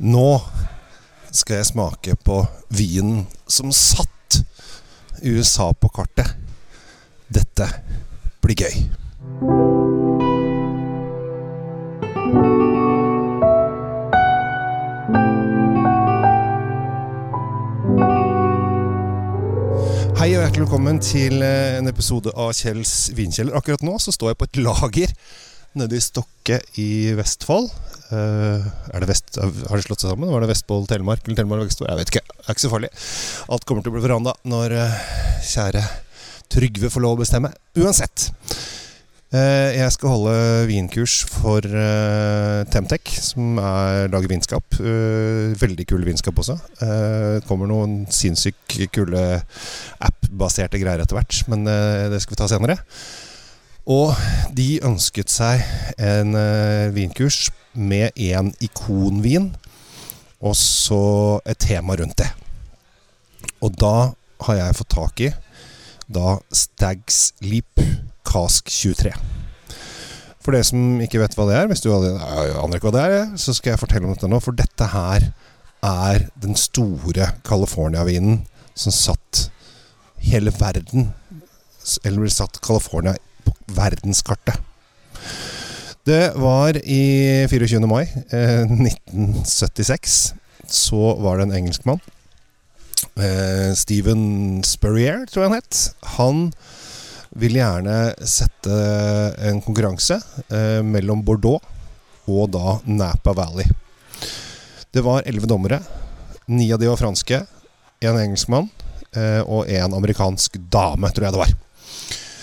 Nå skal jeg smake på vinen som satt USA på kartet. Dette blir gøy. Hei og hjertelig velkommen til eh, en episode av Kjells vinkjeller. Akkurat nå så står jeg på et lager nede i Stokke i Vestfold. Eh, er det Vest, har det slått seg sammen? Var det Vestfold, Telemark eller Telemark Vestfold? Jeg vet ikke. Det er ikke så farlig. Alt kommer til å bli veranda når eh, kjære Trygve får lov å bestemme. Uansett. Eh, jeg skal holde vinkurs for Temtec, som er, lager vinskap. Veldig kule vinskap også. Det kommer noen sinnssykt kule app-baserte greier etter hvert, men det skal vi ta senere. Og de ønsket seg en uh, vinkurs med en ikonvin, og så et tema rundt det. Og da har jeg fått tak i da Stags Leap Cask 23. For dere som ikke vet hva det er, hvis du aner ikke hva det er, så skal jeg fortelle om dette nå. For dette her er den store California-vinen som satt hele verden Eller satt California verdenskartet. Det var i 24. mai eh, 1976. Så var det en engelskmann. Eh, Steven Spurrier, tror jeg han het. Han ville gjerne sette en konkurranse eh, mellom Bordeaux og da Napa Valley. Det var elleve dommere. Ni av de var franske. En engelskmann eh, og en amerikansk dame, tror jeg det var.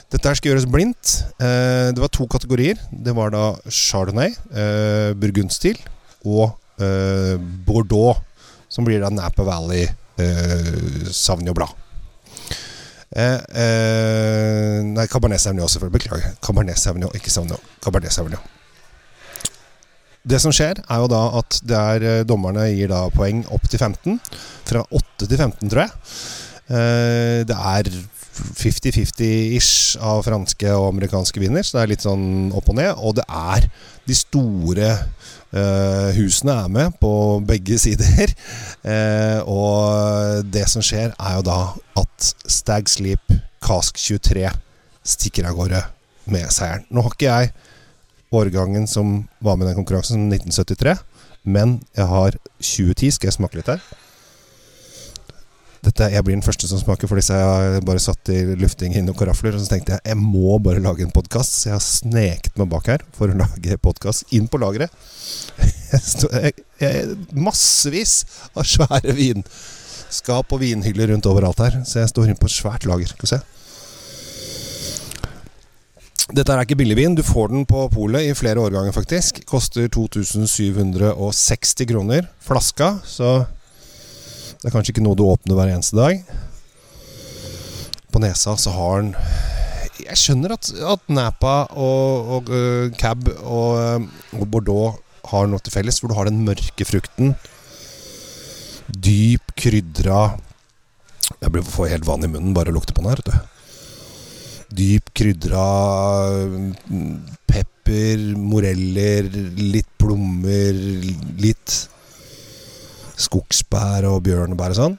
Dette her skal gjøres blindt. Eh, det var to kategorier. Det var da Chardonnay, eh, burgundstil, og eh, Bordeaux, som blir da Napa Valley eh, Sauvignon Blad. Eh, eh, nei, Cabernet Sauvignon, selvfølgelig. Beklager. Cabernet Sauvignon, ikke Sauvignon. Cabernet Sauvignon. Det som skjer, er jo da at det er, eh, dommerne gir da poeng opp til 15. Fra 8 til 15, tror jeg. Det er 50-50-ish av franske og amerikanske viner, så det er litt sånn opp og ned. Og det er de store eh, husene er med på begge sider. Eh, og det som skjer, er jo da at Stag Sleep Cask 23 stikker av gårde med seieren. Nå har ikke jeg årgangen som var med i den konkurransen, som 1973, men jeg har 2010. Skal jeg smake litt her? Dette, jeg blir den første som smaker, for disse jeg bare satt i lufting i noen karafler. Og så tenkte jeg jeg må bare lage en podkast, så jeg har sneket meg bak her for å lage podkast inn på lageret. Massevis av svære vinskap og vinhyller rundt overalt her. Så jeg står inne på et svært lager. Skal vi se. Dette er ikke billigvin. Du får den på polet i flere årganger, faktisk. Koster 2760 kroner flaska, så det er kanskje ikke noe du åpner hver eneste dag. På nesa så har den Jeg skjønner at, at Napa og, og uh, Cab og, øh, og Bordeaux har noe til felles, hvor du har den mørke frukten. Dyp, krydra Jeg blir får helt vann i munnen bare å lukte på den her, vet du. Dyp krydra mm, pepper, moreller, litt plommer, litt skogsbær og bjørnebær og sånn.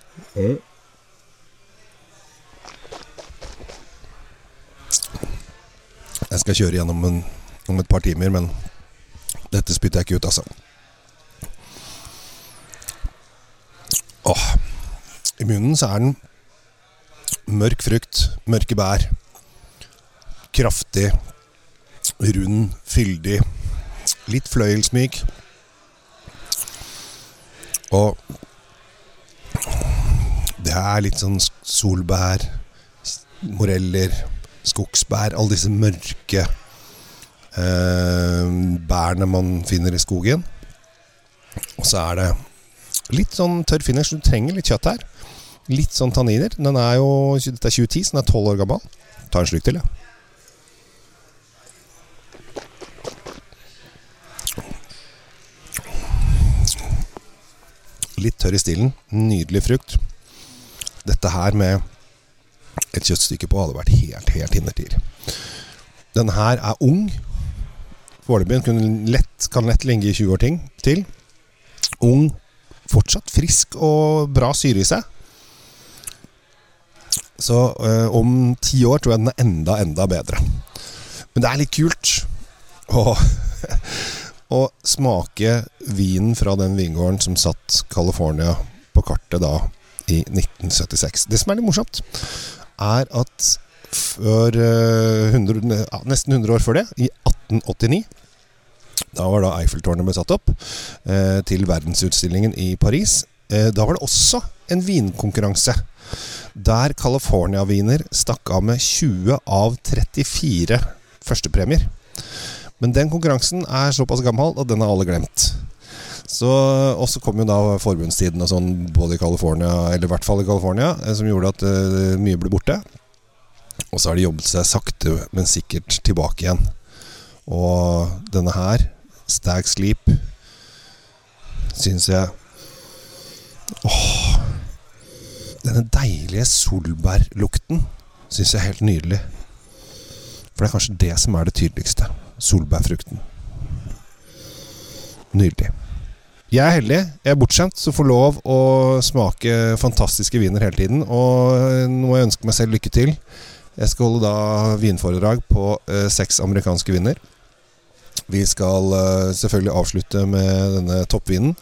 Jeg skal kjøre gjennom en, om et par timer, men dette spytter jeg ikke ut, altså. Åh. I munnen så er den mørk frukt, mørke bær. Kraftig, rund, fyldig. Litt fløyelsmyk. Og det er litt sånn solbær, moreller, skogsbær Alle disse mørke eh, bærene man finner i skogen. Og så er det litt sånn tørr finish. Du trenger litt kjøtt her. Litt sånn tanniner. Den er jo, dette er 2010, så den er 12 år gammel. Ta en slurk til, ja. Litt tørr i stilen. Nydelig frukt. Dette her med et kjøttstykke på hadde vært helt, helt innertier. Den her er ung. Foreløpig. Den lett, kan lett ligge i 20 år ting, til. Ung, fortsatt frisk og bra syre i seg. Så øh, om ti år tror jeg den er enda, enda bedre. Men det er litt kult å, å smake vinen fra den vingården som satt California på kartet da i 1976. Det som er litt morsomt, er at før eh, 100, nesten 100 år før det, i 1889 da var da Eiffeltårnet ble satt opp eh, til verdensutstillingen i Paris. Eh, da var det også en vinkonkurranse. Der California-viner stakk av med 20 av 34 førstepremier. Men den konkurransen er såpass gammel at den har alle glemt. Så, og så kom jo da forbundstiden og sånn både i California, eller i hvert fall i California, eh, som gjorde at uh, mye ble borte. Og så har de jobbet seg sakte, men sikkert tilbake igjen. Og denne her, Stag Sleep, syns jeg Åh Denne deilige solbærlukten syns jeg er helt nydelig. For det er kanskje det som er det tydeligste. Solbærfrukten. Nydelig. Jeg er heldig. Jeg er bortskjemt som får lov å smake fantastiske viner hele tiden. Og nå må jeg ønske meg selv lykke til. Jeg skal holde da vinforedrag på eh, seks amerikanske viner. Vi skal eh, selvfølgelig avslutte med denne toppvinen.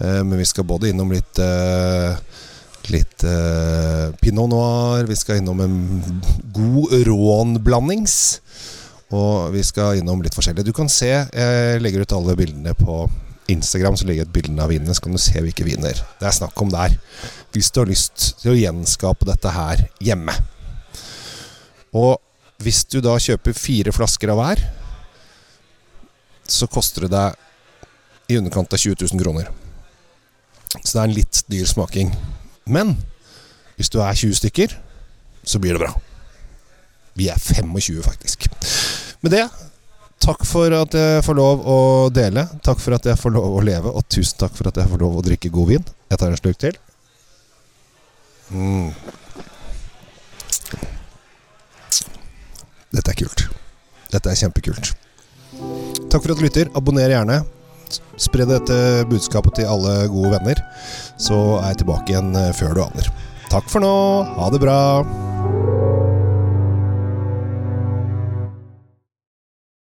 Eh, men vi skal både innom litt eh, Litt eh, pinot noir. Vi skal innom en god rånblandings. Og vi skal innom litt forskjellig. Du kan se, jeg legger ut alle bildene på Instagram. Så legger jeg ut bildene av vinene, så kan du se hvilke viner det er snakk om der. Hvis du har lyst til å gjenskape dette her hjemme. Og hvis du da kjøper fire flasker av hver, så koster det deg i underkant av 20 000 kroner. Så det er en litt dyr smaking. Men hvis du er 20 stykker, så blir det bra. Vi er 25, faktisk. Med det, takk for at jeg får lov å dele. Takk for at jeg får lov å leve, og tusen takk for at jeg får lov å drikke god vin. Jeg tar en slurk til. Mm. Dette er kult. Dette er kjempekult. Takk for at du lytter. Abonner gjerne. Spre dette budskapet til alle gode venner. Så er jeg tilbake igjen før du aner. Takk for nå. Ha det bra.